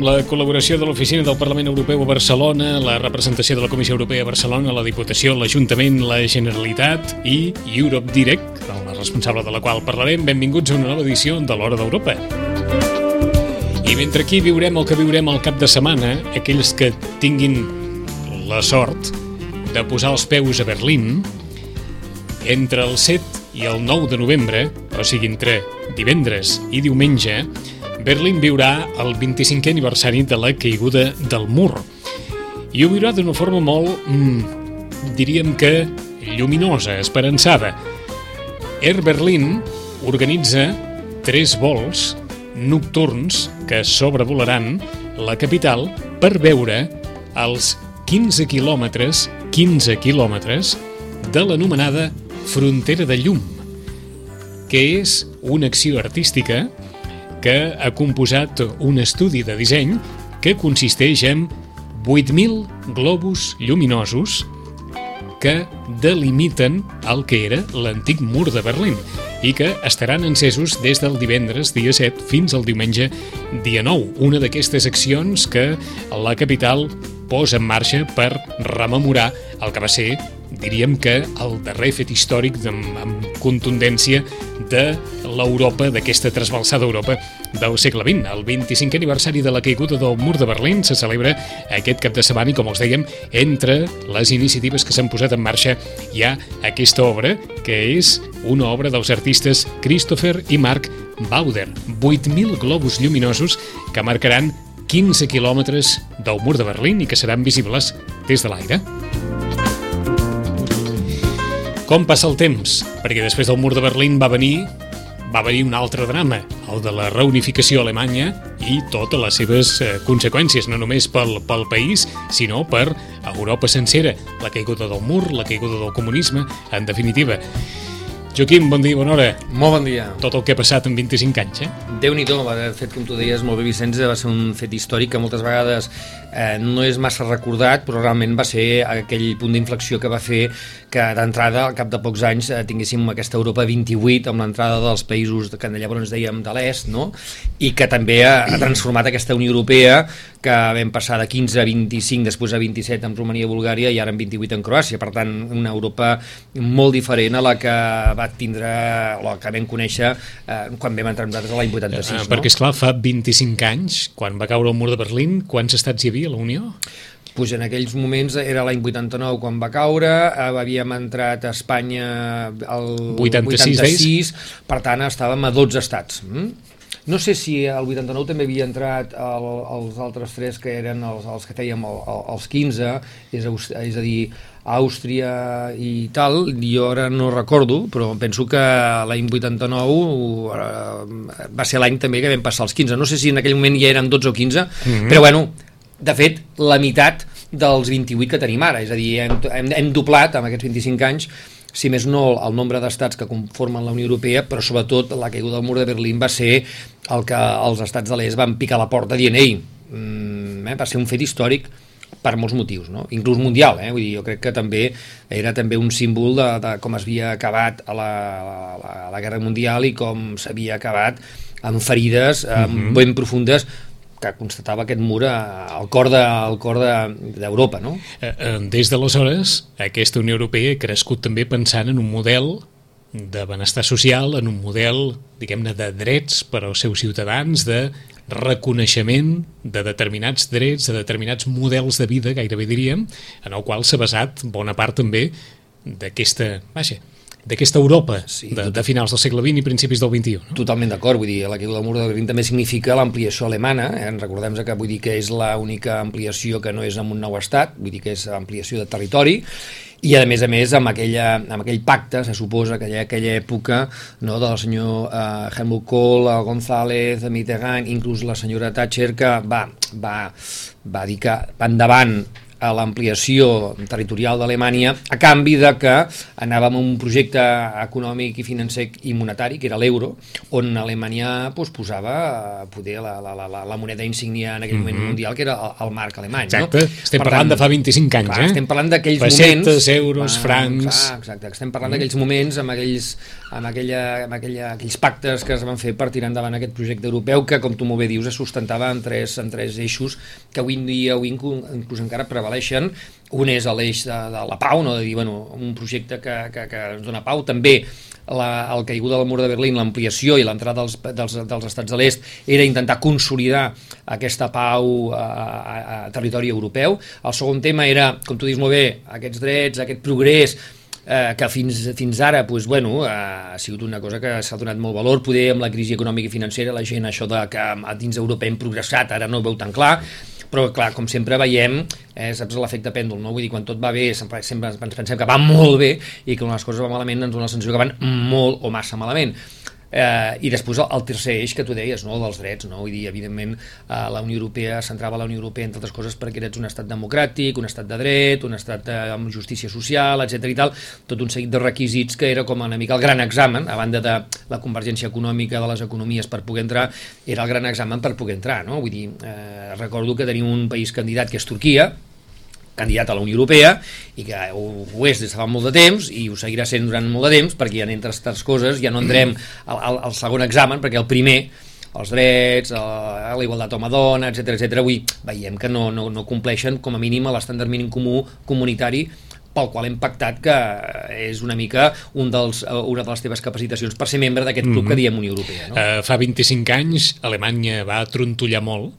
Amb la col·laboració de l'Oficina del Parlament Europeu a Barcelona, la representació de la Comissió Europea a Barcelona, la Diputació, l'Ajuntament, la Generalitat i Europe Direct, el responsable de la qual parlarem. Benvinguts a una nova edició de l'Hora d'Europa. I mentre aquí viurem el que viurem al cap de setmana, aquells que tinguin la sort de posar els peus a Berlín, entre el 7 i el 9 de novembre, o sigui, entre divendres i diumenge, Berlín viurà el 25è aniversari de la caiguda del mur. I ho viurà d'una forma molt, mm, diríem que, lluminosa, esperançada. Air Berlin organitza tres vols nocturns que sobrevolaran la capital per veure els 15 quilòmetres, 15 quilòmetres de l'anomenada Frontera de Llum, que és una acció artística que ha composat un estudi de disseny que consisteix en 8.000 globus lluminosos que delimiten el que era l'antic mur de Berlín i que estaran encesos des del divendres dia 7 fins al diumenge dia 9. Una d'aquestes accions que la capital posa en marxa per rememorar el que va ser diríem que el darrer fet històric amb, amb contundència de l'Europa, d'aquesta trasbalsada Europa del segle XX. El 25è aniversari de la caiguda del mur de Berlín se celebra aquest cap de setmana i, com els dèiem, entre les iniciatives que s'han posat en marxa hi ha aquesta obra, que és una obra dels artistes Christopher i Mark Bauder. 8.000 globus lluminosos que marcaran 15 quilòmetres del mur de Berlín i que seran visibles des de l'aire. Com passa el temps? Perquè després del mur de Berlín va venir va venir un altre drama, el de la reunificació alemanya i totes les seves eh, conseqüències, no només pel, pel país, sinó per Europa sencera, la caiguda del mur, la caiguda del comunisme, en definitiva. Joaquim, bon dia, bona hora. Molt bon dia. Tot el que ha passat en 25 anys, eh? Déu-n'hi-do, de fet, com tu deies molt bé, Vicenç, va ser un fet històric que moltes vegades eh, no és massa recordat, però realment va ser aquell punt d'inflexió que va fer que d'entrada, al cap de pocs anys, eh, tinguéssim aquesta Europa 28 amb l'entrada dels països que llavors dèiem de l'est, no? i que també ha, ha transformat aquesta Unió Europea que vam passar de 15 a 25, després a 27 amb Romania i Bulgària i ara en 28 en Croàcia. Per tant, una Europa molt diferent a la que va tindre, o la que vam conèixer eh, quan vam entrar nosaltres l'any 86. Eh, no? Perquè, esclar, fa 25 anys, quan va caure el mur de Berlín, quants estats hi havia a la Unió? pues en aquells moments era l'any 89 quan va caure, eh, havíem entrat a Espanya el 86, 86 per tant estàvem a 12 estats. Mm? No sé si el 89 també havia entrat el, els altres tres que eren els, els que fèiem el, el, els 15, és a, és a dir, Àustria i tal, jo ara no recordo, però penso que l'any 89 eh, va ser l'any també que vam passar els 15. No sé si en aquell moment ja eren 12 o 15, mm -hmm. però bueno, de fet, la meitat dels 28 que tenim ara, és a dir, hem, hem, hem doblat amb aquests 25 anys si més no el nombre d'estats que conformen la Unió Europea, però sobretot la caiguda del mur de Berlín va ser el que els estats de l'est van picar la porta dient ei, mm, eh, va ser un fet històric per molts motius, no? inclús mundial. Eh? Vull dir, jo crec que també era també un símbol de, de com es havia acabat a la, a la, la Guerra Mundial i com s'havia acabat amb ferides eh, mm -hmm. ben profundes que constatava aquest mur al cor d'Europa, de, no? Eh, eh, des d'aleshores, aquesta Unió Europea ha crescut també pensant en un model de benestar social, en un model, diguem-ne, de drets per als seus ciutadans, de reconeixement de determinats drets, de determinats models de vida, gairebé diríem, en el qual s'ha basat bona part també d'aquesta, vaja, d'aquesta Europa sí, de, de finals del segle XX i principis del XXI. No? Totalment d'acord, vull dir, la caiguda del mur de Berlín també significa l'ampliació alemana, eh? recordem que vull dir que és l'única ampliació que no és en un nou estat, vull dir que és ampliació de territori, i a més a més amb, aquella, amb aquell pacte, se suposa que hi aquella època no, del senyor uh, Helmut Kohl, González, Mitterrand, inclús la senyora Thatcher, que va, va, va dir que endavant a l'ampliació territorial d'Alemanya a canvi de que anàvem a un projecte econòmic i financer i monetari, que era l'euro, on Alemanya pues, posava eh, poder la, la, la, la moneda insígnia en aquell moment mm -hmm. mundial, que era el, el marc alemany. Exacte, no? estem per parlant tant, de fa 25 anys, clar, eh? Estem parlant d'aquells moments... Pessetes, euros, ah, francs... Clar, exacte, estem parlant mm. d'aquells moments amb, aquells, amb, aquella, amb aquella, aquells pactes que es van fer per tirar endavant aquest projecte europeu que, com tu molt bé dius, es sustentava en tres, en tres eixos que avui en dia avui inclús encara prevaleixen un és l'eix de, de la pau, no? de dir, bueno, un projecte que, que, que ens dona pau, també la, el caiguda del mur de Berlín, l'ampliació i l'entrada dels, dels, dels estats de l'est era intentar consolidar aquesta pau a, a, a territori europeu. El segon tema era, com tu dius molt bé, aquests drets, aquest progrés, eh, que fins, fins ara pues, bueno, eh, ha sigut una cosa que s'ha donat molt valor, poder amb la crisi econòmica i financera la gent això de que dins Europa hem progressat ara no ho veu tan clar, però clar, com sempre veiem, eh, saps l'efecte pèndol, no? Vull dir, quan tot va bé, sempre, sempre ens pensem que va molt bé i que quan les coses van malament ens dona la sensació que van molt o massa malament. Eh, I després el, tercer eix que tu deies, no, dels drets, no? Vull dir, evidentment, eh, la Unió Europea centrava la Unió Europea, entre altres coses, perquè ets un estat democràtic, un estat de dret, un estat de, eh, amb justícia social, etc i tal, tot un seguit de requisits que era com una mica el gran examen, a banda de la convergència econòmica de les economies per poder entrar, era el gran examen per poder entrar, no? Vull dir, eh, recordo que tenim un país candidat que és Turquia, candidat a la Unió Europea i que ho, ho és des de fa molt de temps i ho seguirà sent durant molt de temps perquè ja entre altres coses ja no entrem al, al, al segon examen perquè el primer els drets, la igualtat home-dona, etc etc. avui veiem que no, no, no compleixen com a mínim l'estàndard mínim comú comunitari pel qual hem pactat que és una mica un dels, una de les teves capacitacions per ser membre d'aquest club mm -hmm. que diem Unió Europea. No? Uh, fa 25 anys Alemanya va trontollar molt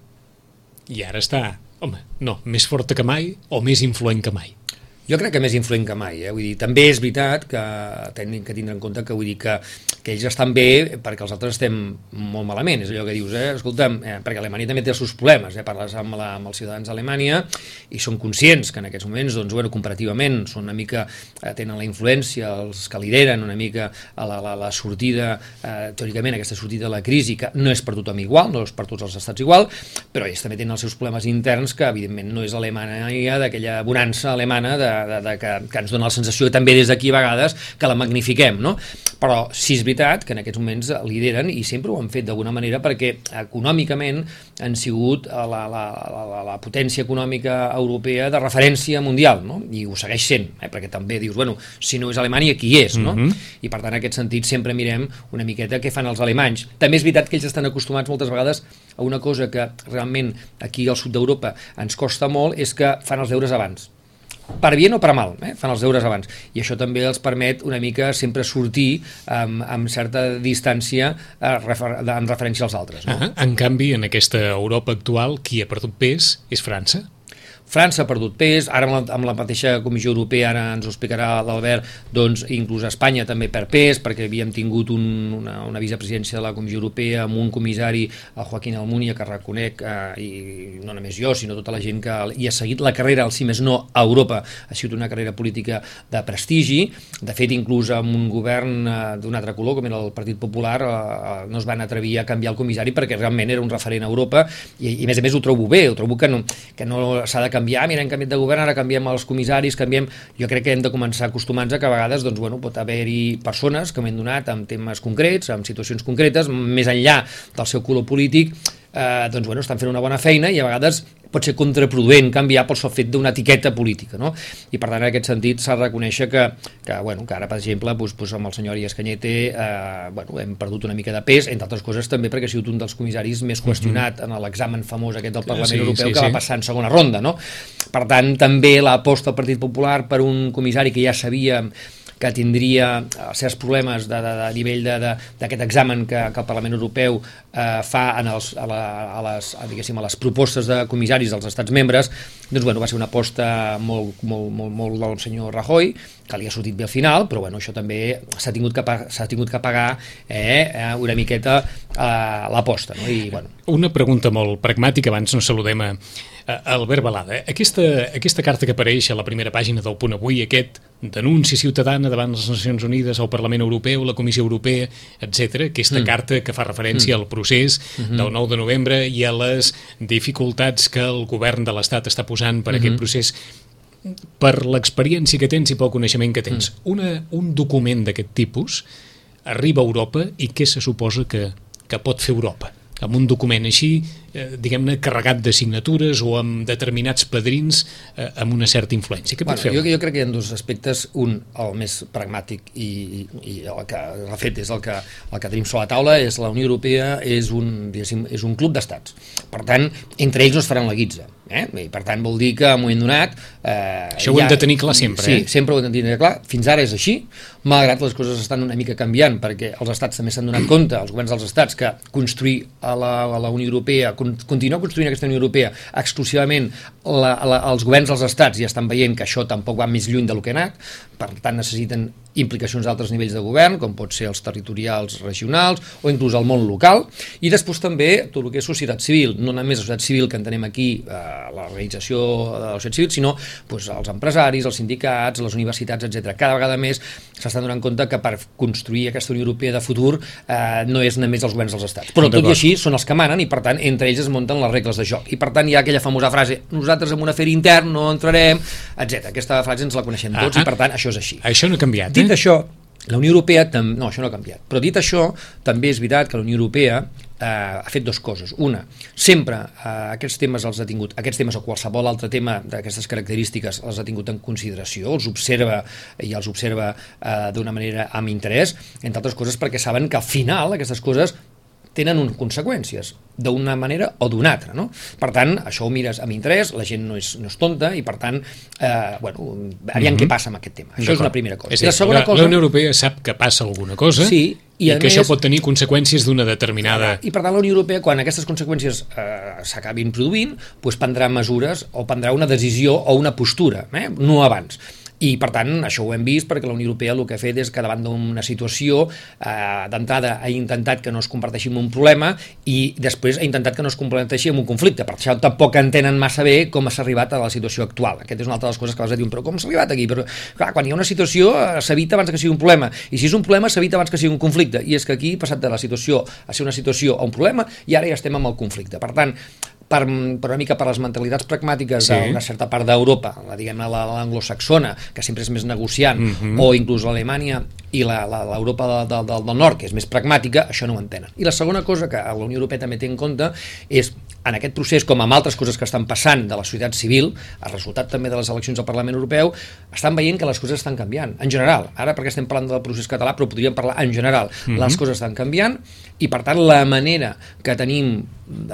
i ara està home, no, més forta que mai o més influent que mai? Jo crec que més influent que mai, eh? vull dir, també és veritat que tenim que tindre en compte que vull dir que, que ells estan bé perquè els altres estem molt malament, és allò que dius, eh? escolta'm, eh, perquè Alemanya també té els seus problemes, eh? parles amb, la, amb els ciutadans d'Alemanya i són conscients que en aquests moments, doncs, bueno, comparativament, són una mica, eh, tenen la influència, els que lideren una mica a la, la, la sortida, eh, teòricament aquesta sortida de la crisi, que no és per tothom igual, no és per tots els estats igual, però ells també tenen els seus problemes interns que evidentment no és Alemanya d'aquella bonança alemana de, de, de que, que ens dona la sensació també des d'aquí a vegades que la magnifiquem, no? Però sí és veritat que en aquests moments lideren i sempre ho han fet d'alguna manera perquè econòmicament han sigut la, la, la, la, la potència econòmica europea de referència mundial, no? I ho segueix sent, eh? perquè també dius, bueno, si no és Alemanya, qui és, no? Mm -hmm. I per tant, en aquest sentit, sempre mirem una miqueta què fan els alemanys. També és veritat que ells estan acostumats moltes vegades a una cosa que realment aquí al sud d'Europa ens costa molt, és que fan els deures abans per bien o per mal, eh? fan els deures abans. I això també els permet una mica sempre sortir amb, amb certa distància eh, en referència als altres. No? Ah, en canvi, en aquesta Europa actual, qui ha perdut pes és França. França ha perdut pes, ara amb la, amb la mateixa Comissió Europea, ara ens ho explicarà l'Albert, doncs inclús Espanya també per pes, perquè havíem tingut un, una, una vicepresidència de la Comissió Europea amb un comissari, el Joaquín Almunia, que reconec, eh, i no només jo, sinó tota la gent que hi ha seguit la carrera, al si més no, a Europa, ha sigut una carrera política de prestigi, de fet, inclús amb un govern eh, d'un altre color, com era el Partit Popular, eh, eh, no es van atrevir a canviar el comissari perquè realment era un referent a Europa, i, i a més a més ho trobo bé, ho trobo que no, que no s'ha de canviar canviar, mira, hem canviat de govern, ara canviem els comissaris, canviem... Jo crec que hem de començar a acostumar-nos a que a vegades doncs, bueno, pot haver-hi persones que m'han donat amb temes concrets, amb situacions concretes, més enllà del seu color polític, eh, doncs, bueno, estan fent una bona feina i a vegades pot ser contraproduent canviar pel sol fet d'una etiqueta política, no? I per tant, en aquest sentit, s'ha de reconèixer que, que, bueno, que ara, per exemple, doncs, doncs amb el senyor Arias Cañete eh, bueno, hem perdut una mica de pes, entre altres coses també perquè ha sigut un dels comissaris més qüestionat mm -hmm. en l'examen famós aquest del Parlament sí, Europeu sí, que sí. va passar en segona ronda, no? Per tant, també l'aposta del Partit Popular per un comissari que ja sabíem que tindria eh, certs problemes de, de, de nivell d'aquest examen que, que el Parlament Europeu eh, fa en els, a, la, a, les, a, a les propostes de comissaris dels estats membres, doncs bueno, va ser una aposta molt, molt, molt, molt del senyor Rajoy, que li ha sortit bé al final, però bueno, això també s'ha tingut, que, tingut que pagar eh, eh, una miqueta eh, l'aposta. No? I, bueno. Una pregunta molt pragmàtica, abans no saludem a, a Albert Balada. Aquesta, aquesta carta que apareix a la primera pàgina del Punt Avui, aquest denúncia ciutadana davant les Nacions Unides, al Parlament Europeu, la Comissió Europea, etc. Aquesta mm. carta que fa referència mm. al procés mm -hmm. del 9 de novembre i a les dificultats que el govern de l'Estat està posant per mm -hmm. aquest procés per l'experiència que tens i pel coneixement que tens. Mm. Una, un document d'aquest tipus arriba a Europa i què se suposa que, que pot fer Europa? amb un document així, eh, diguem-ne, carregat de signatures o amb determinats padrins eh, amb una certa influència. Què pot bueno, fer? Jo, jo crec que hi ha dos aspectes. Un, el més pragmàtic i, i el que, de fet, és el que, el que tenim sobre la taula, és la Unió Europea és un, és un club d'estats. Per tant, entre ells no es faran la guitza. Eh? I per tant vol dir que en un moment donat... Eh, Això ho hem de tenir clar sempre, sí, eh? Sempre ho hem de tenir clar. Fins ara és així, malgrat les coses estan una mica canviant, perquè els estats també s'han donat compte, els governs dels estats, que construir a la, a la Unió Europea, continuar construint aquesta Unió Europea exclusivament la, la, els governs dels estats ja estan veient que això tampoc va més lluny del que ha anat, per tant necessiten implicacions d'altres nivells de govern, com pot ser els territorials regionals o inclús el món local, i després també tot el que és societat civil, no només la societat civil que entenem aquí, eh, l'organització de la societat civil, sinó pues, els empresaris, els sindicats, les universitats, etc. Cada vegada més s'estan donant compte que per construir aquesta Unió Europea de futur eh, no és només els governs dels estats. Però tot i així són els que manen i per tant entre ells es munten les regles de joc. I per tant hi ha aquella famosa frase nosaltres en un afer intern no entrarem, etc. Aquesta frase ens la coneixem tots ah, i per tant això és així. Això no ha canviat. Dit això, la Unió Europea, tam... no, això no ha canviat, però dit això, també és veritat que la Unió Europea eh, ha fet dues coses. Una, sempre eh, aquests temes els ha tingut, aquests temes o qualsevol altre tema d'aquestes característiques els ha tingut en consideració, els observa i els observa eh, d'una manera amb interès, entre altres coses perquè saben que al final aquestes coses tenen un, conseqüències d'una manera o d'una altra. No? Per tant, això ho mires amb interès, la gent no és, no és tonta i per tant, eh, bueno, aviam mm -hmm. què passa amb aquest tema. Això és una primera cosa. És I la segona cosa... La Unió Europea sap que passa alguna cosa sí, i, i que més, això pot tenir conseqüències d'una determinada... I per tant la Unió Europea, quan aquestes conseqüències eh, s'acabin produint, doncs prendrà mesures o prendrà una decisió o una postura, eh? no abans. I, per tant, això ho hem vist perquè la Unió Europea el que ha fet és que davant d'una situació eh, d'entrada ha intentat que no es comparteixi amb un problema i després ha intentat que no es comparteixi amb un conflicte. Per això tampoc entenen massa bé com s'ha arribat a la situació actual. Aquesta és una altra de les coses que vas dir, però com s'ha arribat aquí? Però, clar, quan hi ha una situació eh, s'evita abans que sigui un problema i si és un problema s'evita abans que sigui un conflicte i és que aquí passat de la situació a ser una situació a un problema i ara ja estem amb el conflicte. Per tant, per, per una mica per les mentalitats pragmàtiques sí. d'una certa part d'Europa, la diguem-ne l'anglosaxona, que sempre és més negociant, mm -hmm. o inclús l'Alemanya i l'Europa de, de, de, del nord, que és més pragmàtica, això no ho entenen. I la segona cosa que la Unió Europea també té en compte és en aquest procés, com amb altres coses que estan passant de la societat civil, el resultat també de les eleccions al Parlament Europeu, estan veient que les coses estan canviant, en general. Ara perquè estem parlant del procés català, però podríem parlar en general. Mm -hmm. Les coses estan canviant i, per tant, la manera que tenim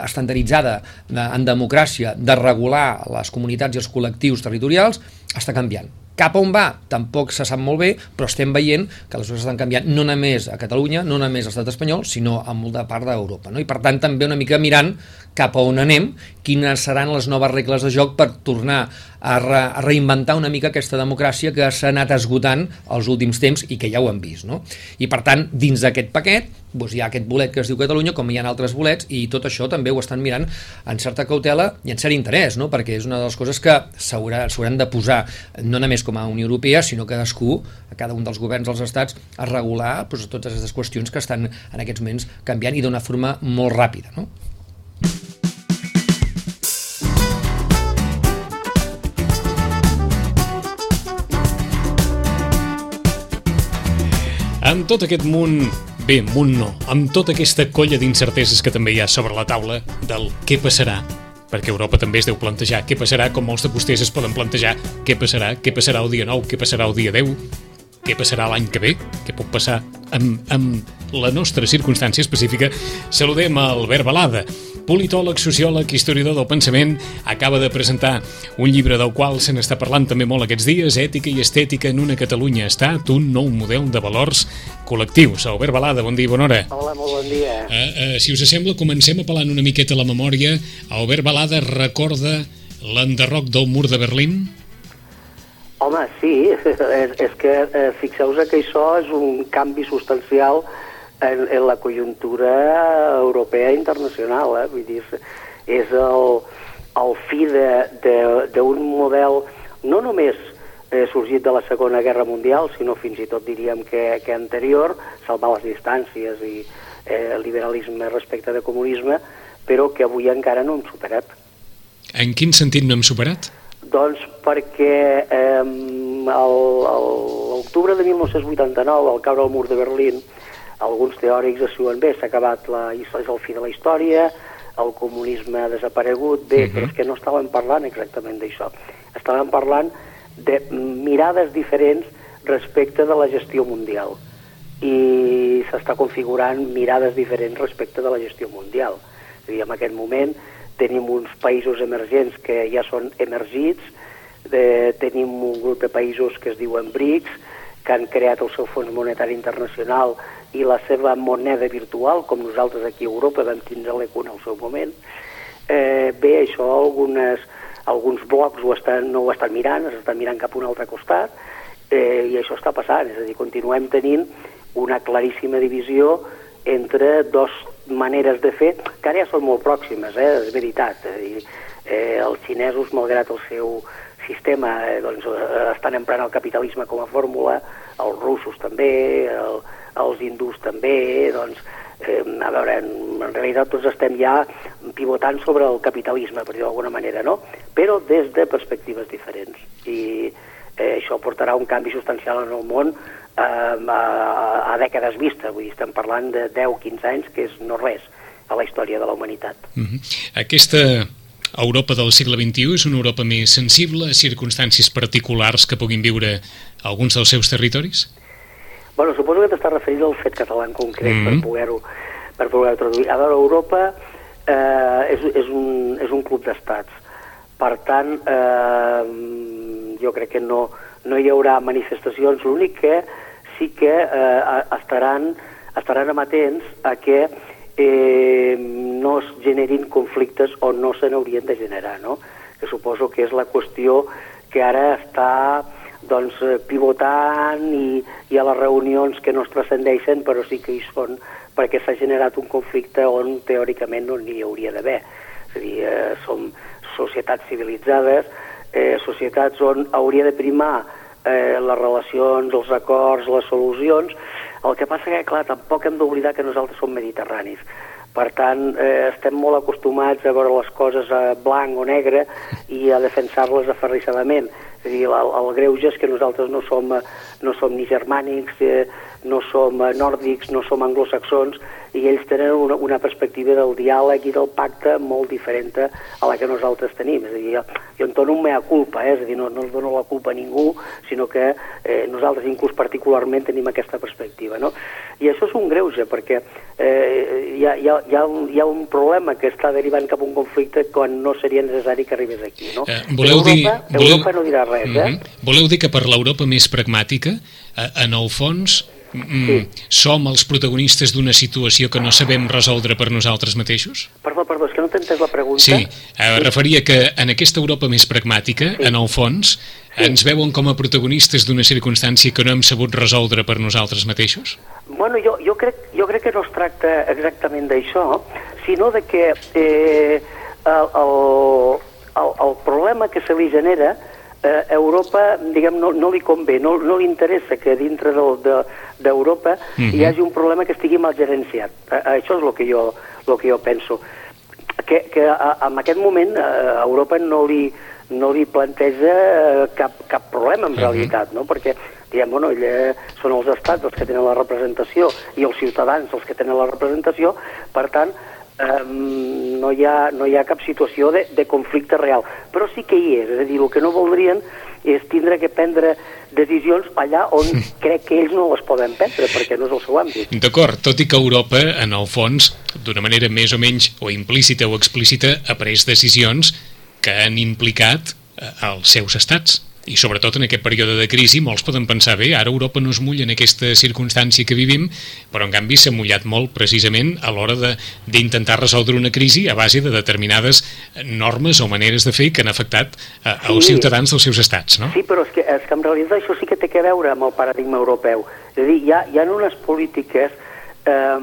estandarditzada en democràcia de regular les comunitats i els col·lectius territorials està canviant cap on va? Tampoc se sap molt bé, però estem veient que les coses estan canviant no només a Catalunya, no només a l'estat espanyol, sinó a molta part d'Europa. No? I per tant també una mica mirant cap a on anem, quines seran les noves regles de joc per tornar a, re, a reinventar una mica aquesta democràcia que s'ha anat esgotant els últims temps i que ja ho hem vist. No? I per tant, dins d'aquest paquet doncs hi ha aquest bolet que es diu Catalunya, com hi ha altres bolets, i tot això també ho estan mirant en certa cautela i en cert interès, no? perquè és una de les coses que s'hauran de posar, no només com a Unió Europea, sinó cadascú, a cada un dels governs dels estats, a regular doncs, totes aquestes qüestions que estan en aquests moments canviant i d'una forma molt ràpida. No? Tot aquest munt, bé, munt no, amb tota aquesta colla d'incerteses que també hi ha sobre la taula del què passarà, perquè Europa també es deu plantejar què passarà, com molts de vostès es poden plantejar què passarà, què passarà el dia 9, què passarà el dia 10, què passarà l'any que ve, què pot passar amb, amb la nostra circumstància específica. Saludem a Albert Balada, politòleg, sociòleg, historiador del pensament, acaba de presentar un llibre del qual se n'està parlant també molt aquests dies, Ètica i estètica en una Catalunya estat, un nou model de valors col·lectius. Albert Balada, bon dia i bona hora. Hola, molt bon dia. Uh, uh, si us sembla, comencem apel·lant una miqueta a la memòria. Albert Balada recorda l'enderroc del mur de Berlín? Home, sí, és, és que eh, fixeu-vos que això és un canvi substancial en, en la conjuntura europea internacional. Eh? Vull dir, és el, el fi d'un model no només eh, sorgit de la Segona Guerra Mundial, sinó fins i tot diríem que, que anterior, salvar les distàncies i eh, liberalisme respecte de comunisme, però que avui encara no hem superat. En quin sentit no hem superat? Doncs perquè eh, l'octubre de 1989, al caure el mur de Berlín, alguns teòrics assuen bé, s'ha acabat la, és el fi de la història, el comunisme ha desaparegut, bé, uh -huh. però és que no estàvem parlant exactament d'això. Estàvem parlant de mirades diferents respecte de la gestió mundial i s'està configurant mirades diferents respecte de la gestió mundial. És a dir, en aquest moment tenim uns països emergents que ja són emergits, de, tenim un grup de països que es diuen BRICS, que han creat el seu Fons Monetari Internacional i la seva moneda virtual, com nosaltres aquí a Europa vam tindre l'ECO en el seu moment. Eh, bé, això algunes, alguns blocs ho estan, no ho estan mirant, estan mirant cap a un altre costat, eh, i això està passant, és a dir, continuem tenint una claríssima divisió entre dos maneres de fer, que ara ja són molt pròximes, eh, és veritat. Dir, eh, els xinesos, malgrat el seu sistema, eh, doncs, eh, estan emprant el capitalisme com a fórmula, els russos també, el, els hindús també, doncs, eh, a veure, en, en realitat tots estem ja pivotant sobre el capitalisme, per dir-ho d'alguna manera, no? Però des de perspectives diferents. I eh, això portarà un canvi substancial en el món eh, a, a dècades vista, vull dir, estem parlant de 10-15 anys, que és no res a la història de la humanitat. Mm -hmm. Aquesta Europa del segle XXI és una Europa més sensible a circumstàncies particulars que puguin viure alguns dels seus territoris? Bueno, suposo que t'estàs referint al fet català en concret mm -hmm. per poder-ho per poder traduir. A veure, Europa eh, és, és, un, és un club d'estats. Per tant, eh, jo crec que no, no hi haurà manifestacions. L'únic que sí que eh, estaran, estaran amatents a que eh, no es generin conflictes o no se n'haurien de generar, no? que suposo que és la qüestió que ara està doncs, eh, pivotant i, i a les reunions que no es transcendeixen però sí que hi són perquè s'ha generat un conflicte on teòricament no n'hi hauria d'haver. És a dir, eh, som societats civilitzades, eh, societats on hauria de primar eh, les relacions, els acords, les solucions. El que passa que, clar, tampoc hem d'oblidar que nosaltres som mediterranis. Per tant, eh, estem molt acostumats a veure les coses a blanc o negre i a defensar-les aferrissadament. És a dir, el, el greuge és que nosaltres no som, no som ni germànics, eh, no som nòrdics, no som anglosaxons, i ells tenen una, una perspectiva del diàleg i del pacte molt diferent a la que nosaltres tenim. És a dir, jo, jo en dono un mea culpa, eh? és a dir, no, no els dono la culpa a ningú, sinó que eh, nosaltres inclús particularment tenim aquesta perspectiva. No? I això és un greuge, perquè eh, hi, ha, hi, ha, hi, ha un, hi ha un problema que està derivant cap a un conflicte quan no seria necessari que arribés aquí. No? Eh, voleu Europa, dir, voleu... Europa no dirà res. Eh? Mm -hmm. Voleu dir que per l'Europa més pragmàtica, eh, en el fons, Mm, sí. som els protagonistes d'una situació que no sabem resoldre per nosaltres mateixos? Perdó, perdó, és que no t'he entès la pregunta. Sí, eh, sí. referia que en aquesta Europa més pragmàtica, sí. en el fons, sí. ens veuen com a protagonistes d'una circumstància que no hem sabut resoldre per nosaltres mateixos? Bueno, jo, jo, crec, jo crec que no es tracta exactament d'això, sinó de que eh, el, el, el, el problema que se li genera eh, Europa, diguem, no, no li convé, no, no li interessa que dintre d'Europa de, de, uh -huh. hi mhm. hagi un problema que estigui mal gerenciat. Eh, això és el que jo, lo que jo penso. Que, que a, en aquest moment a Europa no li, no li planteja eh, cap, cap problema en mhm. -huh. realitat, no? perquè diem, bueno, ella, són els estats els que tenen la representació i els ciutadans els que tenen la representació, per tant, um, no, hi ha, no hi ha cap situació de, de conflicte real. Però sí que hi és, és a dir, el que no voldrien és tindre que prendre decisions allà on crec que ells no les poden prendre, perquè no és el seu àmbit. D'acord, tot i que Europa, en el fons, d'una manera més o menys o implícita o explícita, ha pres decisions que han implicat eh, els seus estats i sobretot en aquest període de crisi molts poden pensar, bé, ara Europa no es mulla en aquesta circumstància que vivim, però en canvi s'ha mullat molt precisament a l'hora d'intentar resoldre una crisi a base de determinades normes o maneres de fer que han afectat a, a els ciutadans dels seus estats, no? Sí, però és que, és que en realitat això sí que té que veure amb el paradigma europeu. És a dir, hi ha, hi ha unes polítiques eh,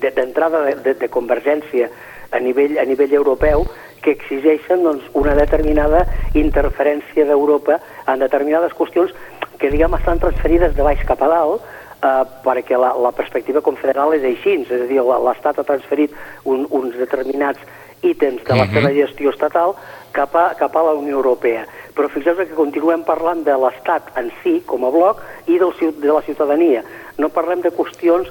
d'entrada de, de, de convergència a nivell, a nivell europeu que exigeixen doncs, una determinada interferència d'Europa en determinades qüestions que, diguem, estan transferides de baix cap a dalt, eh, perquè la, la perspectiva confederal és així, és a dir, l'Estat ha transferit un, uns determinats ítems de la uh -huh. seva gestió estatal cap a, cap a la Unió Europea. Però fixeu que continuem parlant de l'Estat en si, com a bloc, i del, de la ciutadania. No parlem de qüestions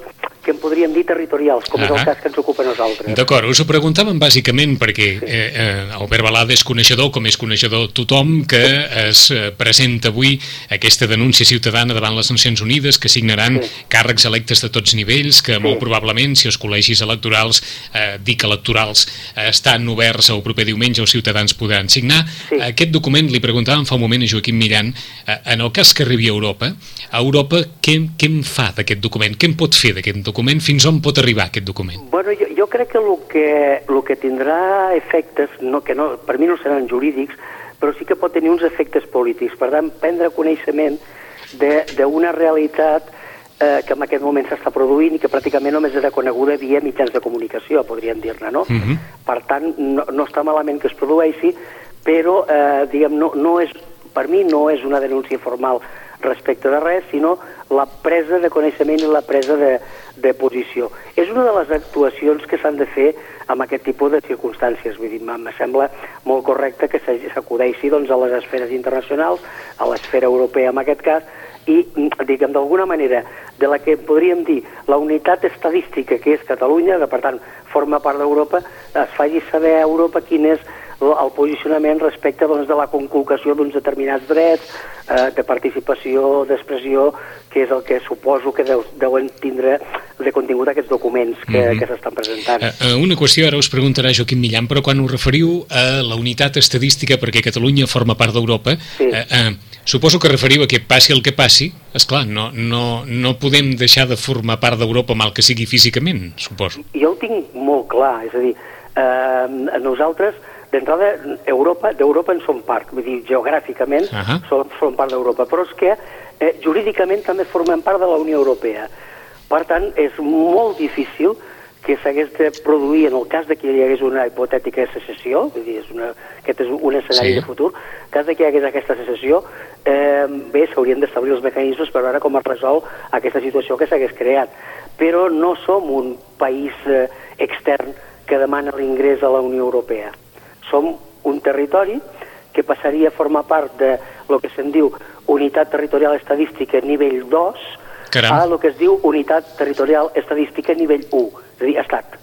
que en podríem dir territorials, com -huh. és el cas que ens ocupa nosaltres. D'acord, us ho preguntàvem bàsicament perquè sí. eh, eh, Albert Balada és coneixedor, com és coneixedor tothom, que es eh, presenta avui aquesta denúncia ciutadana davant les Nacions Unides, que signaran sí. càrrecs electes de tots nivells, que sí. molt probablement, si els col·legis electorals, eh, dic electorals, eh, estan oberts el proper diumenge, els ciutadans podran signar. Sí. Aquest document, li preguntàvem fa un moment a Joaquim Miran, eh, en el cas que arribi a Europa, a Europa què, què en fa d'aquest document? Què en pot fer d'aquest document? Document, fins on pot arribar aquest document? Bueno, jo, jo crec que el que, el que tindrà efectes, no, que no, per mi no seran jurídics, però sí que pot tenir uns efectes polítics. Per tant, prendre coneixement d'una realitat eh, que en aquest moment s'està produint i que pràcticament només és reconeguda via mitjans de comunicació, podríem dir-ne, no? Uh mhm. -huh. Per tant, no, no està malament que es produeixi, però, eh, diguem, no, no és, per mi no és una denúncia formal respecte de res, sinó la presa de coneixement i la presa de, de posició. És una de les actuacions que s'han de fer amb aquest tipus de circumstàncies. Vull dir, me sembla molt correcte que s'acudeixi doncs, a les esferes internacionals, a l'esfera europea en aquest cas, i, diguem, d'alguna manera, de la que podríem dir la unitat estadística que és Catalunya, que per tant forma part d'Europa, es faci saber a Europa quin és el posicionament respecte doncs, de la conculcació d'uns determinats drets, eh, de participació, d'expressió, que és el que suposo que deu, deuen tindre de contingut aquests documents que, mm -hmm. que s'estan presentant. Uh, una qüestió, ara us preguntarà Joaquim Millan, però quan us referiu a la unitat estadística perquè Catalunya forma part d'Europa, sí. uh, uh, suposo que referiu a que passi el que passi, és clar, no, no, no podem deixar de formar part d'Europa mal que sigui físicament, suposo. Jo ho tinc molt clar, és a dir, eh, nosaltres D'entrada, Europa, d'Europa en som part, vull dir, geogràficament uh -huh. som, som part d'Europa, però és que eh, jurídicament també formem part de la Unió Europea. Per tant, és molt difícil que s'hagués de produir, en el cas de que hi hagués una hipotètica secessió, vull dir, és una, aquest és un escenari sí. de futur, en cas de que hi hagués aquesta secessió, eh, bé, s'haurien d'establir els mecanismes per veure com es resol aquesta situació que s'hagués creat. Però no som un país eh, extern que demana l'ingrés a la Unió Europea. Som un territori que passaria a formar part de lo que se'n diu unitat territorial estadística nivell 2 Caram. a lo que es diu unitat territorial estadística nivell 1, és a dir, estat.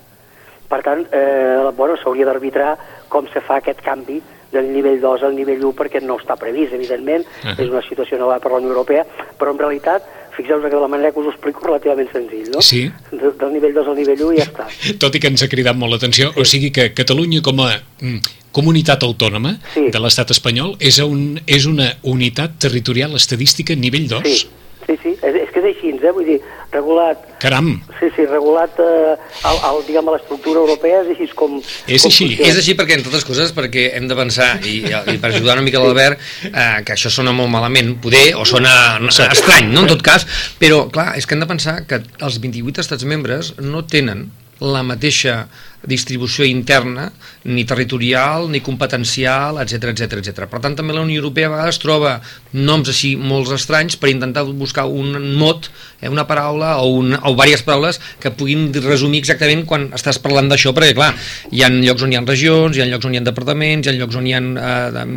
Per tant, eh, bueno, s'hauria d'arbitrar com se fa aquest canvi del nivell 2 al nivell 1 perquè no està previst, evidentment, uh -huh. és una situació nova per la Unió Europea, però en realitat fixeu que de la manera que us ho explico relativament senzill, no? Sí. De, del nivell 2 al nivell 1 i ja està. Tot i que ens ha cridat molt l'atenció, sí. o sigui que Catalunya com a mm, comunitat autònoma sí. de l'estat espanyol és, un, és una unitat territorial estadística nivell 2? Sí, Sí, sí, és, és que és així, eh? vull dir, regulat... Caram! Sí, sí, regulat eh, al, al, diguem, a l'estructura europea és així com... És com així. Funciona. És així perquè, entre altres coses, perquè hem de pensar, i, i per ajudar una mica l'Albert, eh, que això sona molt malament, poder, o sona no, estrany, no?, en tot cas, però, clar, és que hem de pensar que els 28 estats membres no tenen la mateixa distribució interna, ni territorial, ni competencial, etc etc etc. Per tant, també la Unió Europea a vegades troba noms així molt estranys per intentar buscar un mot, eh, una paraula o, un, o diverses paraules que puguin resumir exactament quan estàs parlant d'això, perquè, clar, hi ha llocs on hi ha regions, hi ha llocs on hi ha departaments, hi ha llocs on hi ha eh,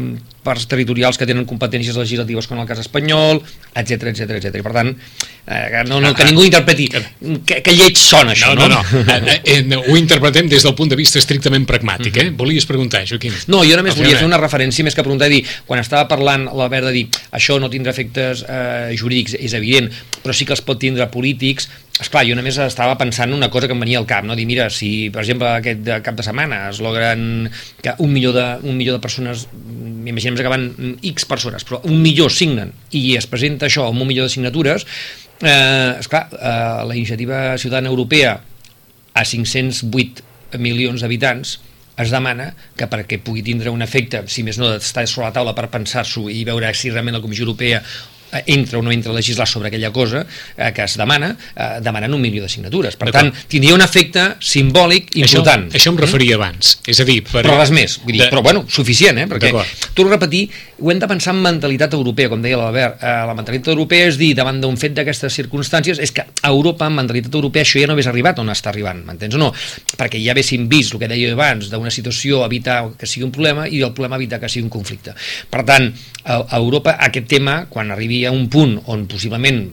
parts territorials que tenen competències legislatives com el cas espanyol, etc etc etc. Per tant, eh, no, no, que ningú interpreti que, que lleig sona això, no? No, no, no. eh, eh, ho interpretem des del punt de vista estrictament pragmàtic, eh? Mhm. Volies preguntar, Joaquim? No, jo només volia fer una referència més que preguntar, dir, quan estava parlant l'Albert de dir això no tindrà efectes eh, jurídics, és evident, però sí que els pot tindre polítics, és clar, jo només estava pensant una cosa que em venia al cap, no? dir, mira, si per exemple aquest cap de setmana es logren que un milió de, un milió de persones, imaginem que van X persones, però un milió signen i es presenta això amb un milió de signatures, eh, esclar, eh, la iniciativa ciutadana europea a 508 milions d'habitants es demana que perquè pugui tindre un efecte, si més no d'estar sobre la taula per pensar-s'ho i veure si realment la Comissió Europea entra o no entra a legislar sobre aquella cosa eh, que es demana, eh, demanant un milió de signatures. Per tant, tindria un efecte simbòlic important. Això, això em referia mm? abans. És a dir, per... Però res més. Vull dir, de... Però, bueno, suficient, eh? Perquè, torno a repetir, ho hem de pensar en mentalitat europea, com deia l'Albert. Eh, la mentalitat europea és dir, davant d'un fet d'aquestes circumstàncies, és que a Europa, en mentalitat europea, això ja no hagués arribat on està arribant, m'entens o no? Perquè ja haguéssim vist el que deia abans, d'una situació evitar que sigui un problema i el problema evitar que sigui un conflicte. Per tant, a, a Europa aquest tema, quan arribi a un punt on possiblement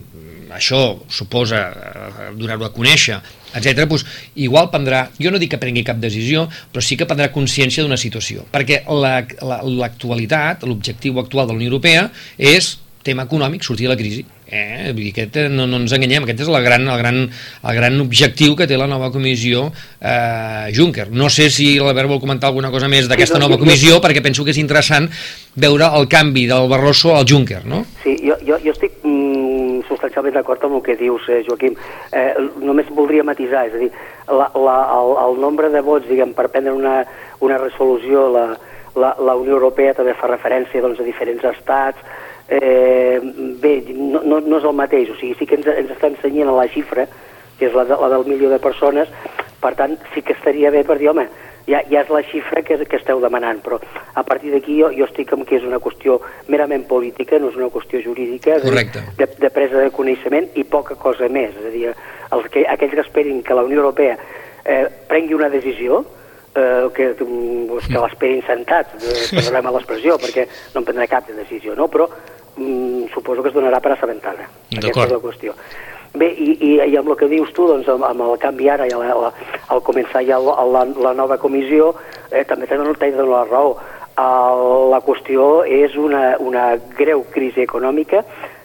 això suposa eh, donar-ho a conèixer, etc. Doncs igual prendrà, jo no dic que prengui cap decisió, però sí que prendrà consciència d'una situació, perquè l'actualitat, la, la, l'objectiu actual de la Unió Europea és tema econòmic, sortir de la crisi. Eh? Vull dir, aquest, eh, no, no ens enganyem, aquest és el gran, el, gran, el gran objectiu que té la nova comissió eh, Juncker. No sé si l'Albert vol comentar alguna cosa més d'aquesta nova comissió, perquè penso que és interessant veure el canvi del Barroso al Juncker, no? Sí, jo, jo, jo estic mm, substancialment d'acord amb el que dius, eh, Joaquim. Eh, només voldria matisar, és a dir, la, la, el, el nombre de vots, diguem, per prendre una, una resolució, la, la, la Unió Europea també fa referència doncs, a diferents estats, eh, bé, no, no, no és el mateix, o sigui, sí que ens, ens està ensenyant la xifra, que és la, de, la del milió de persones, per tant, sí que estaria bé per dir, home, ja, ja és la xifra que, que esteu demanant, però a partir d'aquí jo, jo estic amb que és una qüestió merament política, no és una qüestió jurídica, de, de, de presa de coneixement i poca cosa més. És a dir, els que, aquells que esperin que la Unió Europea eh, prengui una decisió, eh, que, que l'esperin sentats, eh, perdoneu l'expressió, perquè no en prendrà cap de decisió, no? però mm, suposo que es donarà per assabentada. Aquesta és la qüestió. Bé, i, i, i amb el que dius tu, doncs, amb, amb el canvi ara i la, la, al començar ja la, la, la nova comissió, eh, també tenen de la raó. El, la qüestió és una, una greu crisi econòmica,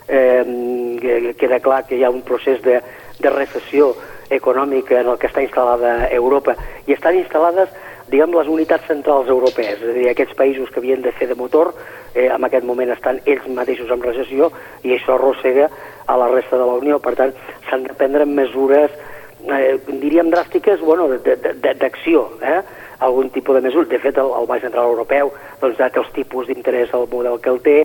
eh, queda clar que hi ha un procés de, de recessió econòmica en el que està instal·lada Europa, i estan instal·lades diguem, les unitats centrals europees, és a dir, aquests països que havien de fer de motor, eh, en aquest moment estan ells mateixos en recessió i això arrossega a la resta de la Unió. Per tant, s'han de prendre mesures, eh, diríem dràstiques, bueno, d'acció, eh? algun tipus de mesura. De fet, el, el Banc Central Europeu doncs, data els tipus d'interès al model que el té,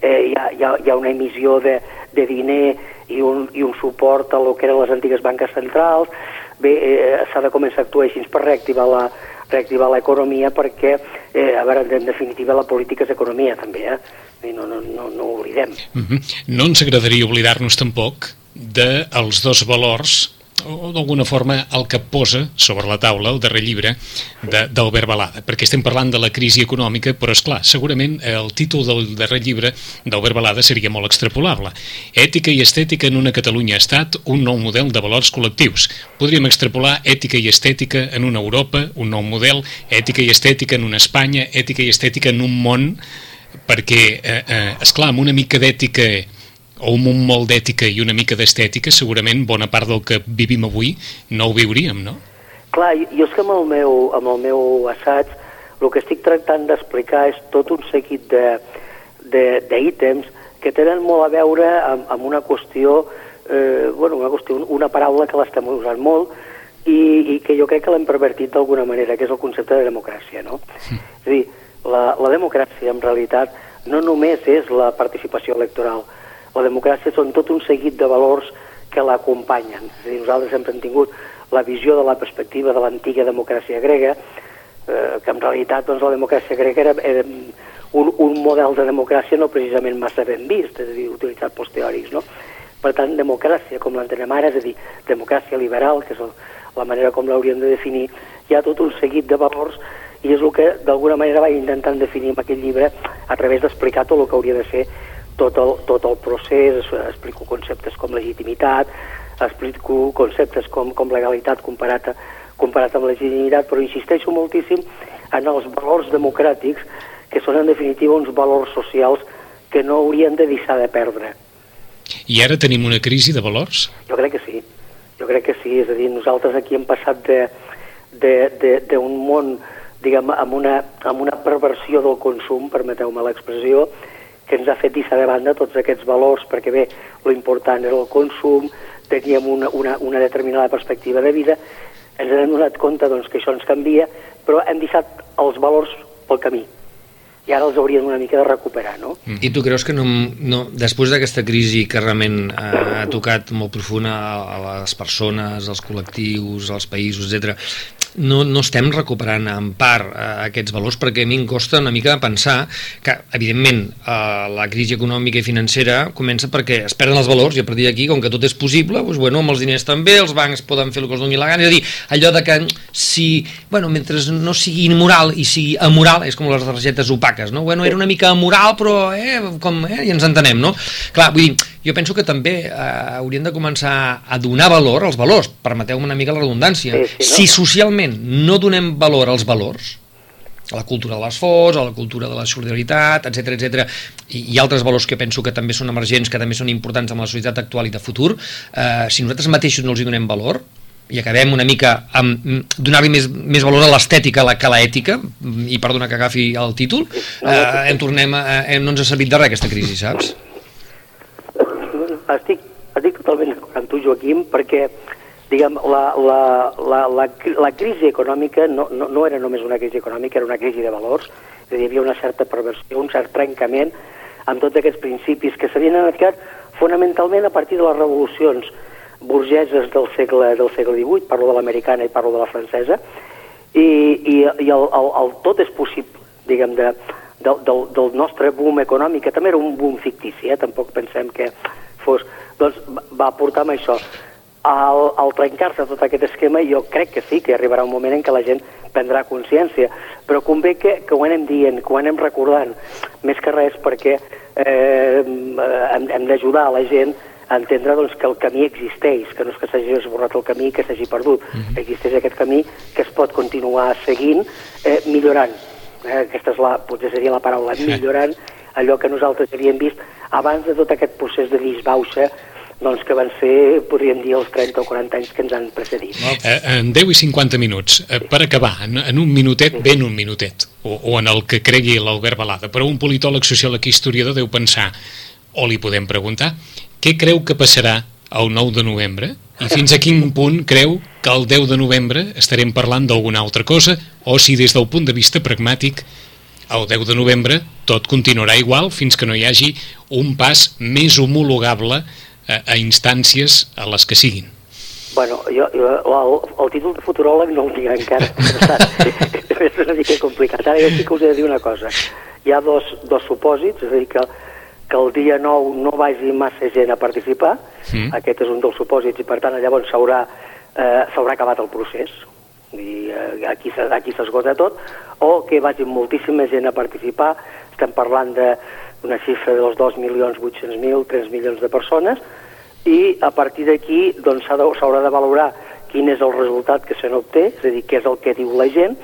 eh, hi, ha, hi, ha, hi ha una emissió de, de diner i un, i un suport a lo que eren les antigues banques centrals, bé, eh, s'ha de començar a actuar així per reactivar la, reactivar l'economia perquè, eh, a veure, en definitiva la política és economia també, eh? No, no, no, no ho oblidem. Mhm. -huh. No ens agradaria oblidar-nos tampoc dels dos valors o d'alguna forma el que posa sobre la taula el darrer llibre d'Albert Balada, perquè estem parlant de la crisi econòmica, però és clar, segurament el títol del darrer llibre d'Albert Balada seria molt extrapolable. Ètica i estètica en una Catalunya-Estat, un nou model de valors col·lectius. Podríem extrapolar ètica i estètica en una Europa, un nou model, ètica i estètica en una Espanya, ètica i estètica en un món, perquè, eh, eh, esclar, amb una mica d'ètica o amb un molt d'ètica i una mica d'estètica, segurament bona part del que vivim avui no ho viuríem, no? Clar, jo és que amb el meu, amb el meu assaig el que estic tractant d'explicar és tot un seguit d'ítems que tenen molt a veure amb, amb una qüestió, eh, bueno, una qüestió, una paraula que l'estem usant molt i, i que jo crec que l'hem pervertit d'alguna manera, que és el concepte de democràcia, no? Sí. És a dir, la, la democràcia en realitat no només és la participació electoral, la democràcia són tot un seguit de valors que l'acompanyen. És dir, nosaltres sempre hem tingut la visió de la perspectiva de l'antiga democràcia grega, eh, que en realitat doncs, la democràcia grega era, era un, un model de democràcia no precisament massa ben vist, és a dir, utilitzat pels teòrics, no? Per tant, democràcia, com l'entenem ara, és a dir, democràcia liberal, que és la manera com l'hauríem de definir, hi ha tot un seguit de valors i és el que d'alguna manera vaig intentant definir en aquest llibre a través d'explicar tot el que hauria de ser tot el, tot el procés, explico conceptes com legitimitat, explico conceptes com, com legalitat comparat, a, comparat amb legitimitat, però insisteixo moltíssim en els valors democràtics, que són en definitiva uns valors socials que no haurien de deixar de perdre. I ara tenim una crisi de valors? Jo crec que sí, jo crec que sí, és a dir, nosaltres aquí hem passat d'un món, diguem, amb una, amb una perversió del consum, permeteu-me l'expressió, que ens ha fet deixar de banda tots aquests valors, perquè bé, lo important era el consum, teníem una, una, una determinada perspectiva de vida, ens hem donat compte doncs, que això ens canvia, però hem deixat els valors pel camí. i ara els haurien una mica de recuperar, no? I tu creus que no, no després d'aquesta crisi que realment ha, ha tocat molt profunda a, a les persones, als col·lectius, als països, etc, no, no estem recuperant en part eh, aquests valors perquè a mi em costa una mica pensar que, evidentment, eh, la crisi econòmica i financera comença perquè es perden els valors i a partir d'aquí, com que tot és possible, doncs, bueno, amb els diners també, els bancs poden fer el que els doni la gana, és a dir, allò de que si, bueno, mentre no sigui immoral i sigui amoral, és com les targetes opaques, no? Bueno, era una mica amoral, però eh, com, eh, i ens entenem, no? Clar, vull dir, jo penso que també eh, hauríem de començar a donar valor als valors, permeteu-me una mica la redundància. Sí, sí, no? Si socialment no donem valor als valors, a la cultura de l'esforç, a la cultura de la solidaritat, etc etc i, i altres valors que penso que també són emergents, que també són importants en la societat actual i de futur, eh, si nosaltres mateixos no els hi donem valor, i acabem una mica amb mm, donar-li més, més valor a l'estètica que a l'ètica, i perdona que agafi el títol, eh, en tornem a, eh, no ens ha servit de res aquesta crisi, saps? Estic, estic totalment amb tu, Joaquim, perquè diguem, la, la, la, la, la crisi econòmica no, no, no era només una crisi econòmica, era una crisi de valors, és a dir, hi havia una certa perversió, un cert trencament amb tots aquests principis que s'havien anat fonamentalment a partir de les revolucions burgeses del segle, del segle XVIII, parlo de l'americana i parlo de la francesa, i, i, i el, el, el tot és possible, diguem, de, del, del, del nostre boom econòmic, que també era un boom fictici, eh? tampoc pensem que fos... Doncs va portar amb això. Al, al trencar-se tot aquest esquema, jo crec que sí, que arribarà un moment en què la gent prendrà consciència, però convé que, que ho anem dient, que ho anem recordant, més que res perquè eh, hem, hem d'ajudar a la gent a entendre doncs, que el camí existeix, que no és que s'hagi esborrat el camí que s'hagi perdut. Mm -hmm. Existeix aquest camí que es pot continuar seguint, eh, millorant. Eh, aquesta és la, potser seria la paraula, millorant allò que nosaltres havíem vist abans de tot aquest procés de disbauxa doncs que van ser, podríem dir, els 30 o 40 anys que ens han precedit. Eh, en 10 i 50 minuts, eh, per acabar, en, en un minutet, ben un minutet, o, o en el que cregui l'Albert Balada, però un politòleg, sociòleg i historiador deu pensar, o li podem preguntar, què creu que passarà el 9 de novembre? I fins a quin punt creu que el 10 de novembre estarem parlant d'alguna altra cosa? O si des del punt de vista pragmàtic el 10 de novembre tot continuarà igual fins que no hi hagi un pas més homologable a, a instàncies a les que siguin. Bueno, jo, jo el, el títol de futuròleg no el tinc encara, és una mica complicat. Ara jo sí que us he de dir una cosa. Hi ha dos, dos supòsits, és a dir, que que el dia 9 no vagi massa gent a participar, mm. aquest és un dels supòsits, i per tant llavors s'haurà eh, acabat el procés, i eh, aquí, aquí s'esgota tot, o que vagi moltíssima gent a participar, estem parlant d'una xifra dels 2.800.000, 3 milions de persones, i a partir d'aquí doncs, s'haurà de, de valorar quin és el resultat que se n'obté, és a dir, què és el que diu la gent,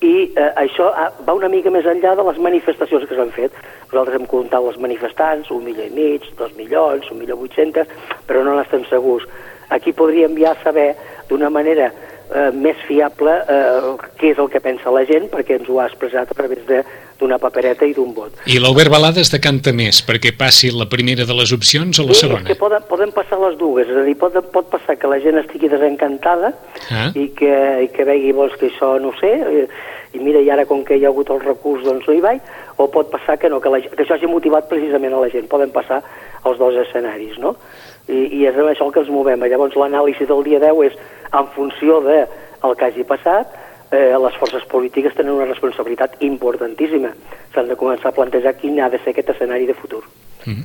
i eh, això ah, va una mica més enllà de les manifestacions que s'han fet. Nosaltres hem comptat els manifestants, un milió i mig, dos milions, un milió vuit-centes, però no n'estem segurs. Aquí podríem ja saber d'una manera eh, més fiable eh, què és el que pensa la gent, perquè ens ho ha expressat a través d'una papereta i d'un vot. I l'Albert Balada es decanta més perquè passi la primera de les opcions o la sí, segona? Sí, que poden, poden passar les dues, és a dir, pot, pot passar que la gent estigui desencantada ah. i, que, i que vegi, vols que això no sé, i, i mira, i ara com que hi ha hagut el recurs doncs no hi vaig, o pot passar que no, que, la, que això hagi motivat precisament a la gent, poden passar els dos escenaris, no? I, i és amb això el que ens movem. Llavors l'anàlisi del dia 10 és en funció de el que hagi passat, eh, les forces polítiques tenen una responsabilitat importantíssima. S'han de començar a plantejar quin ha de ser aquest escenari de futur. Mm -hmm.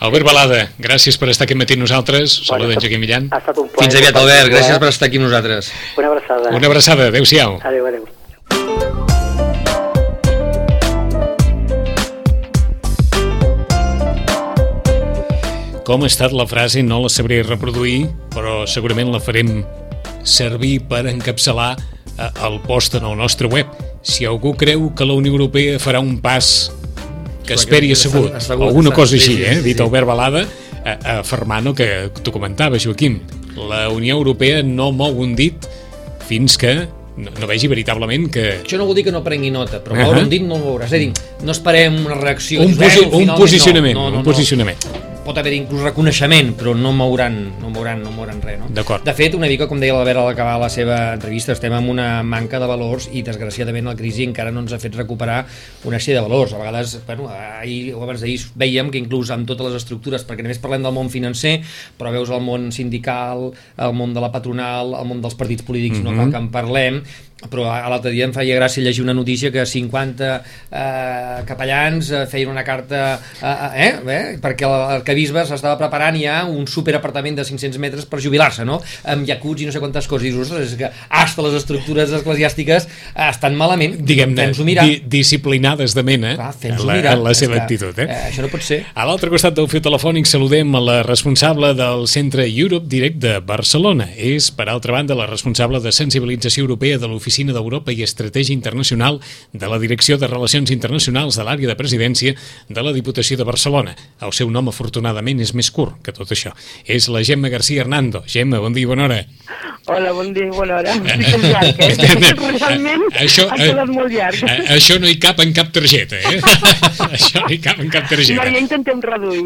Albert Balada, gràcies per estar aquí matí amb nosaltres. Bueno, Saluda en Joaquim Millan. Ha estat un plaer. Fins aviat, Albert. Gràcies per estar aquí amb nosaltres. Una abraçada. Una abraçada. Adéu-siau. Adéu, adéu. Com ha estat la frase no la sabré reproduir, però segurament la farem servir per encapçalar eh, el post en el nostre web. Si algú creu que la Unió Europea farà un pas que esperi assegut, alguna cosa així, eh? dit Albert Balada, afirmant el que tu comentaves, Joaquim. La Unió Europea no mou un dit fins que no, no vegi veritablement que... Això no vol dir que no prengui nota, però moure uh -huh. un dit no el veuràs. És a dir, no esperem una reacció. Un, posi un posicionament, no, no, no, un posicionament. Pot haver inclús reconeixement, però no mouran, no mouran, no mouran res, no? D'acord. De fet, una mica, com deia l'Albert al acabar la seva entrevista, estem amb una manca de valors i, desgraciadament, la crisi encara no ens ha fet recuperar una sèrie de valors. A vegades, bueno, ahir o abans d'ahir veiem que inclús amb totes les estructures, perquè només parlem del món financer, però veus el món sindical, el món de la patronal, el món dels partits polítics, mm -hmm. no cal que en parlem, però l'altre dia em feia gràcia llegir una notícia que 50 eh, capellans eh, feien una carta eh, eh, eh, perquè el, el Cabisbe s'estava preparant ja un superapartament de 500 metres per jubilar-se, no? amb jacuts i no sé quantes coses, i ostres, és que hasta les estructures eclesiàstiques eh, estan malament, diguem-ne, di disciplinades de mena Clar, en la, mirar. la seva que, actitud. Eh? Eh, això no pot ser. A l'altre costat del fiu telefònic saludem a la responsable del Centre Europe Direct de Barcelona. És, per altra banda, la responsable de sensibilització europea de l'oficina l'Oficina d'Europa i Estratègia Internacional de la Direcció de Relacions Internacionals de l'àrea de presidència de la Diputació de Barcelona. El seu nom, afortunadament, és més curt que tot això. És la Gemma García Hernando. Gemma, bon dia i bona hora. Hola, bon dia i bona hora. Estic llarg, eh? Realment això, ha quedat eh, molt llarg. Això no hi cap en cap targeta, eh? això no hi cap en cap targeta. No, ja intentem reduir.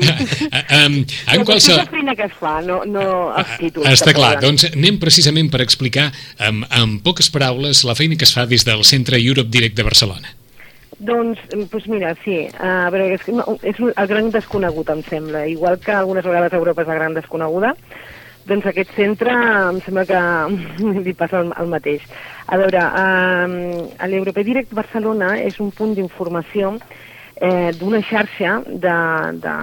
um, en qualsevol... És la feina que es fa, no, no els títols. Està clar, doncs anem precisament per explicar amb, amb poques paraules és la feina que es fa des del Centre Europe Direct de Barcelona? Doncs, doncs mira, sí, a veure, és, és el gran desconegut, em sembla. Igual que algunes vegades Europa és la gran desconeguda, doncs aquest centre em sembla que li passa el, el mateix. A veure, eh, l'Europe Direct Barcelona és un punt d'informació eh, d'una xarxa de, de,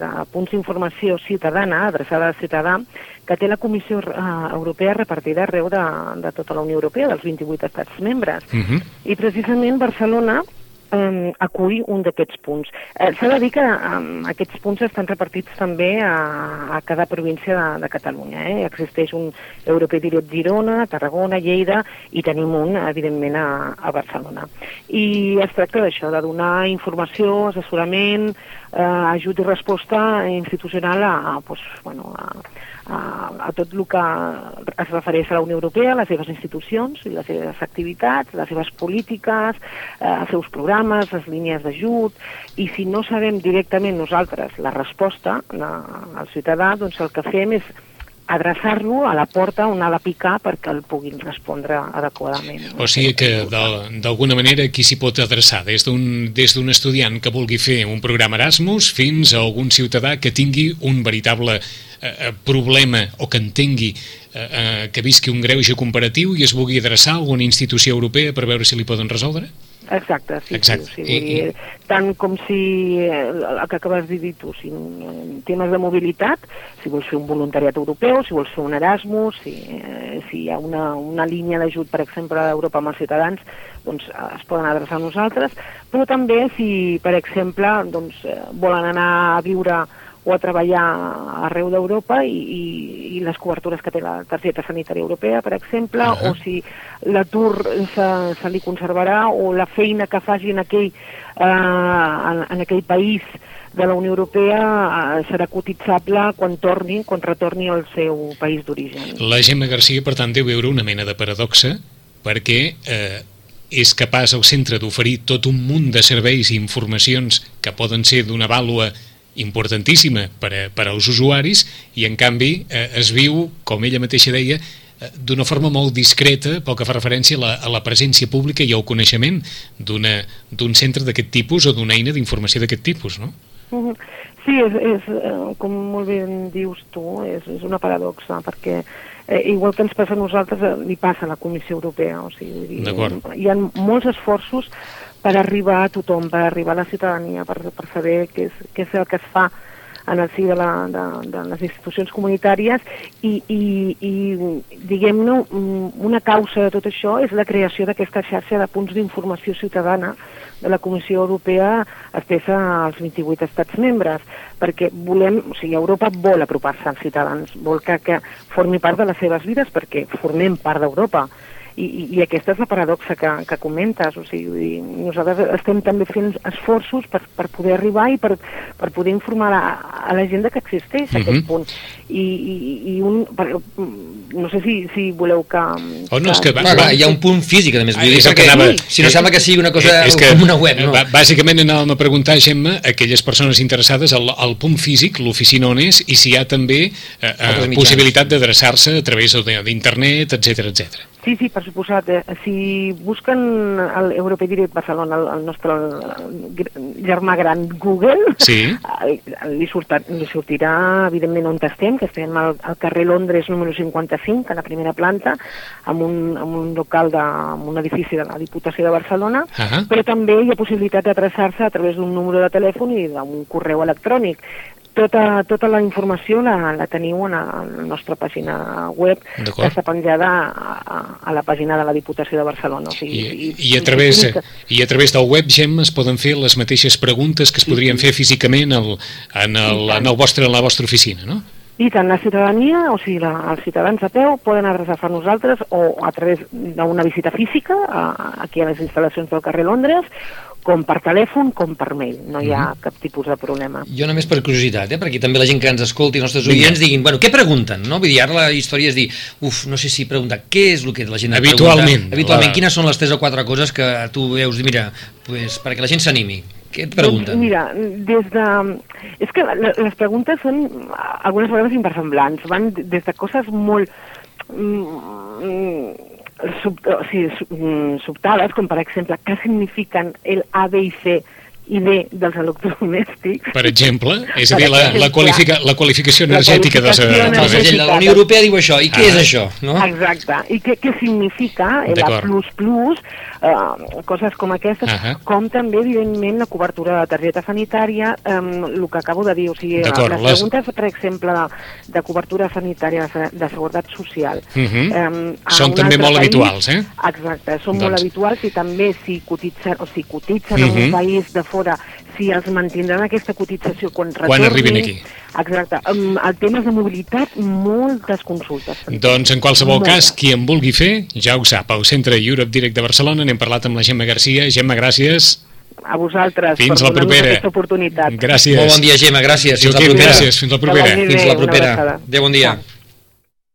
de punts d'informació ciutadana, adreçada al ciutadà, que té la Comissió eh, Europea repartida arreu de, de tota la Unió Europea, dels 28 estats membres. Uh -huh. I precisament Barcelona eh, acull un d'aquests punts. Eh, S'ha de dir que eh, aquests punts estan repartits també a, a cada província de, de Catalunya. Eh? Existeix un Europeu Direct Girona, Tarragona, Lleida i tenim un, evidentment, a, a Barcelona. I es tracta d'això, de donar informació, assessorament, eh, ajut i resposta institucional a, a, pues, bueno, a, a, tot el que es refereix a la Unió Europea, a les seves institucions i les seves activitats, les seves polítiques, eh, els seus programes, les línies d'ajut, i si no sabem directament nosaltres la resposta al ciutadà, doncs el que fem és adreçar-lo a la porta on ha de picar perquè el puguin respondre adequadament. O sigui que d'alguna manera qui s'hi pot adreçar? Des d'un estudiant que vulgui fer un programa Erasmus fins a algun ciutadà que tingui un veritable eh, eh problema o que entengui eh, eh, que visqui un greuge comparatiu i es vulgui adreçar a alguna institució europea per veure si li poden resoldre? Exacte, sí, Exacte. sí, sí. I, i... tant com si eh, el que acabes de dir tu, si en temes de mobilitat, si vols fer un voluntariat europeu, si vols fer un Erasmus, si, eh, si hi ha una, una línia d'ajut, per exemple, a Europa amb els ciutadans, doncs es poden adreçar a nosaltres, però també si, per exemple, doncs, eh, volen anar a viure o a treballar arreu d'Europa i, i, i les cobertures que té la targeta sanitària europea, per exemple, uh -huh. o si l'atur se, se li conservarà o la feina que faci en aquell, eh, en, en aquell país de la Unió Europea eh, serà cotitzable quan torni, quan retorni al seu país d'origen. La Gemma Garcia, per tant, deu veure una mena de paradoxa perquè eh, és capaç el centre d'oferir tot un munt de serveis i informacions que poden ser d'una vàlua importantíssima per, a, per als usuaris i en canvi eh, es viu, com ella mateixa deia, eh, d'una forma molt discreta pel que fa referència a la, a la presència pública i al coneixement d'un centre d'aquest tipus o d'una eina d'informació d'aquest tipus, no? Sí, és, és, eh, com molt bé dius tu, és, és una paradoxa, perquè eh, igual que ens passa a nosaltres, eh, li passa a la Comissió Europea. O sigui, hi ha molts esforços per arribar a tothom, per arribar a la ciutadania, per, per saber què és, què és el que es fa en el si de, la, de, de les institucions comunitàries. I, i, i diguem-ne, una causa de tot això és la creació d'aquesta xarxa de punts d'informació ciutadana de la Comissió Europea estesa als 28 estats membres, perquè volem, o sigui, Europa vol apropar-se als ciutadans, vol que, que formi part de les seves vides perquè formem part d'Europa i, i aquesta és la paradoxa que, que comentes, o sigui, nosaltres estem també fent esforços per, per poder arribar i per, per poder informar a, a la gent que existeix uh -huh. aquest mhm. punt. I, i, i un, per, no sé si, si voleu que... Oh, no, és que va- Va, va, hi ha un punt físic, a més. Ah, Vull dir, és el que perquè, anava- si no sembla que sigui una cosa Eh, és que, com una web, no? bà- Bàsicament anàvem a preguntar, Gemma, a aquelles persones interessades al, al punt físic, l'oficina on és, i si hi ha també eh, eh, possibilitat d'adreçar-se a través de- d'internet, etc etc. Sí, sí, per suposat. Eh? Si busquen el Europe Direct Barcelona, el, el nostre gr- germà gran Google, Sí. eh, li, surta, li sortirà, evidentment, on estem, que estem al, al carrer Londres número 55, a la primera planta, amb un, amb un local, de, amb un edifici de la Diputació de Barcelona, Ah. però també hi ha possibilitat d'adreçar-se a través d'un número de telèfon i d'un correu electrònic. Tota, tota la informació la, la teniu en la, en la nostra pàgina web, que està penjada a, a, a la pàgina de la Diputació de Barcelona. O I, sigui, i, a través, I a través del web, Gemma, es poden fer les mateixes preguntes que es podrien fer físicament al, en, el, en, el vostre, en la vostra oficina, no? I tant la ciutadania, o sigui, la, els ciutadans a peu poden adreçar-se a nosaltres o a través d'una visita física a, aquí a les instal·lacions del carrer Londres, com per telèfon, com per mail. No hi ha cap tipus de problema. Jo només per curiositat, eh? perquè també la gent que ens escolti, els nostres oients, diguin, bueno, què pregunten? No? Vull dir, ara la història és dir, uf, no sé si preguntar què és el que la gent Habitualment, pregunta. Habitualment, la- quines són les tres o quatre coses que tu veus, mira, pues, perquè la gent s'animi. Què et pregunten? Doncs mira, des de... És que les preguntes són algunes vegades inversemblants. Van des de coses molt... mm, sub, o sigui, sub, mm, sobtades, com per exemple, què signifiquen el A, B i C i D dels electrodomèstics. Per exemple, és a dir, la, la, qualifica, la qualificació La energètica dels... qualificació El dels- segell de la Unió Europea diu això, i què Ah. és això? No? Exacte. I què, què significa el A++, D'acord. Eh, coses com aquestes, Ahà. com també, evidentment, la cobertura de targeta sanitària, eh, el que acabo de dir, o sigui, les les- preguntes, per exemple, de, de cobertura sanitària de, de seguretat social... Mhm. eh, a Són també molt país- habituals, eh? Exacte, són Doncs. molt habituals i també si cotitzen, o si cotitzen en Mhm. un país de fora, si els mantindran aquesta cotització quan retornin... Quan arribin aquí. Exacte. Um, el tema de mobilitat, moltes consultes. Doncs en qualsevol Moltes. cas, qui en vulgui fer, ja ho sap, al Centre Europe Direct de Barcelona n'hem parlat amb la Gemma Garcia. Gemma, gràcies. A vosaltres Fins per la propera. aquesta oportunitat. Gràcies. Molt bon dia, Gemma, gràcies. Fins la Joaquim, propera. gràcies. Fins la propera. Fins la propera. Adéu, bon dia.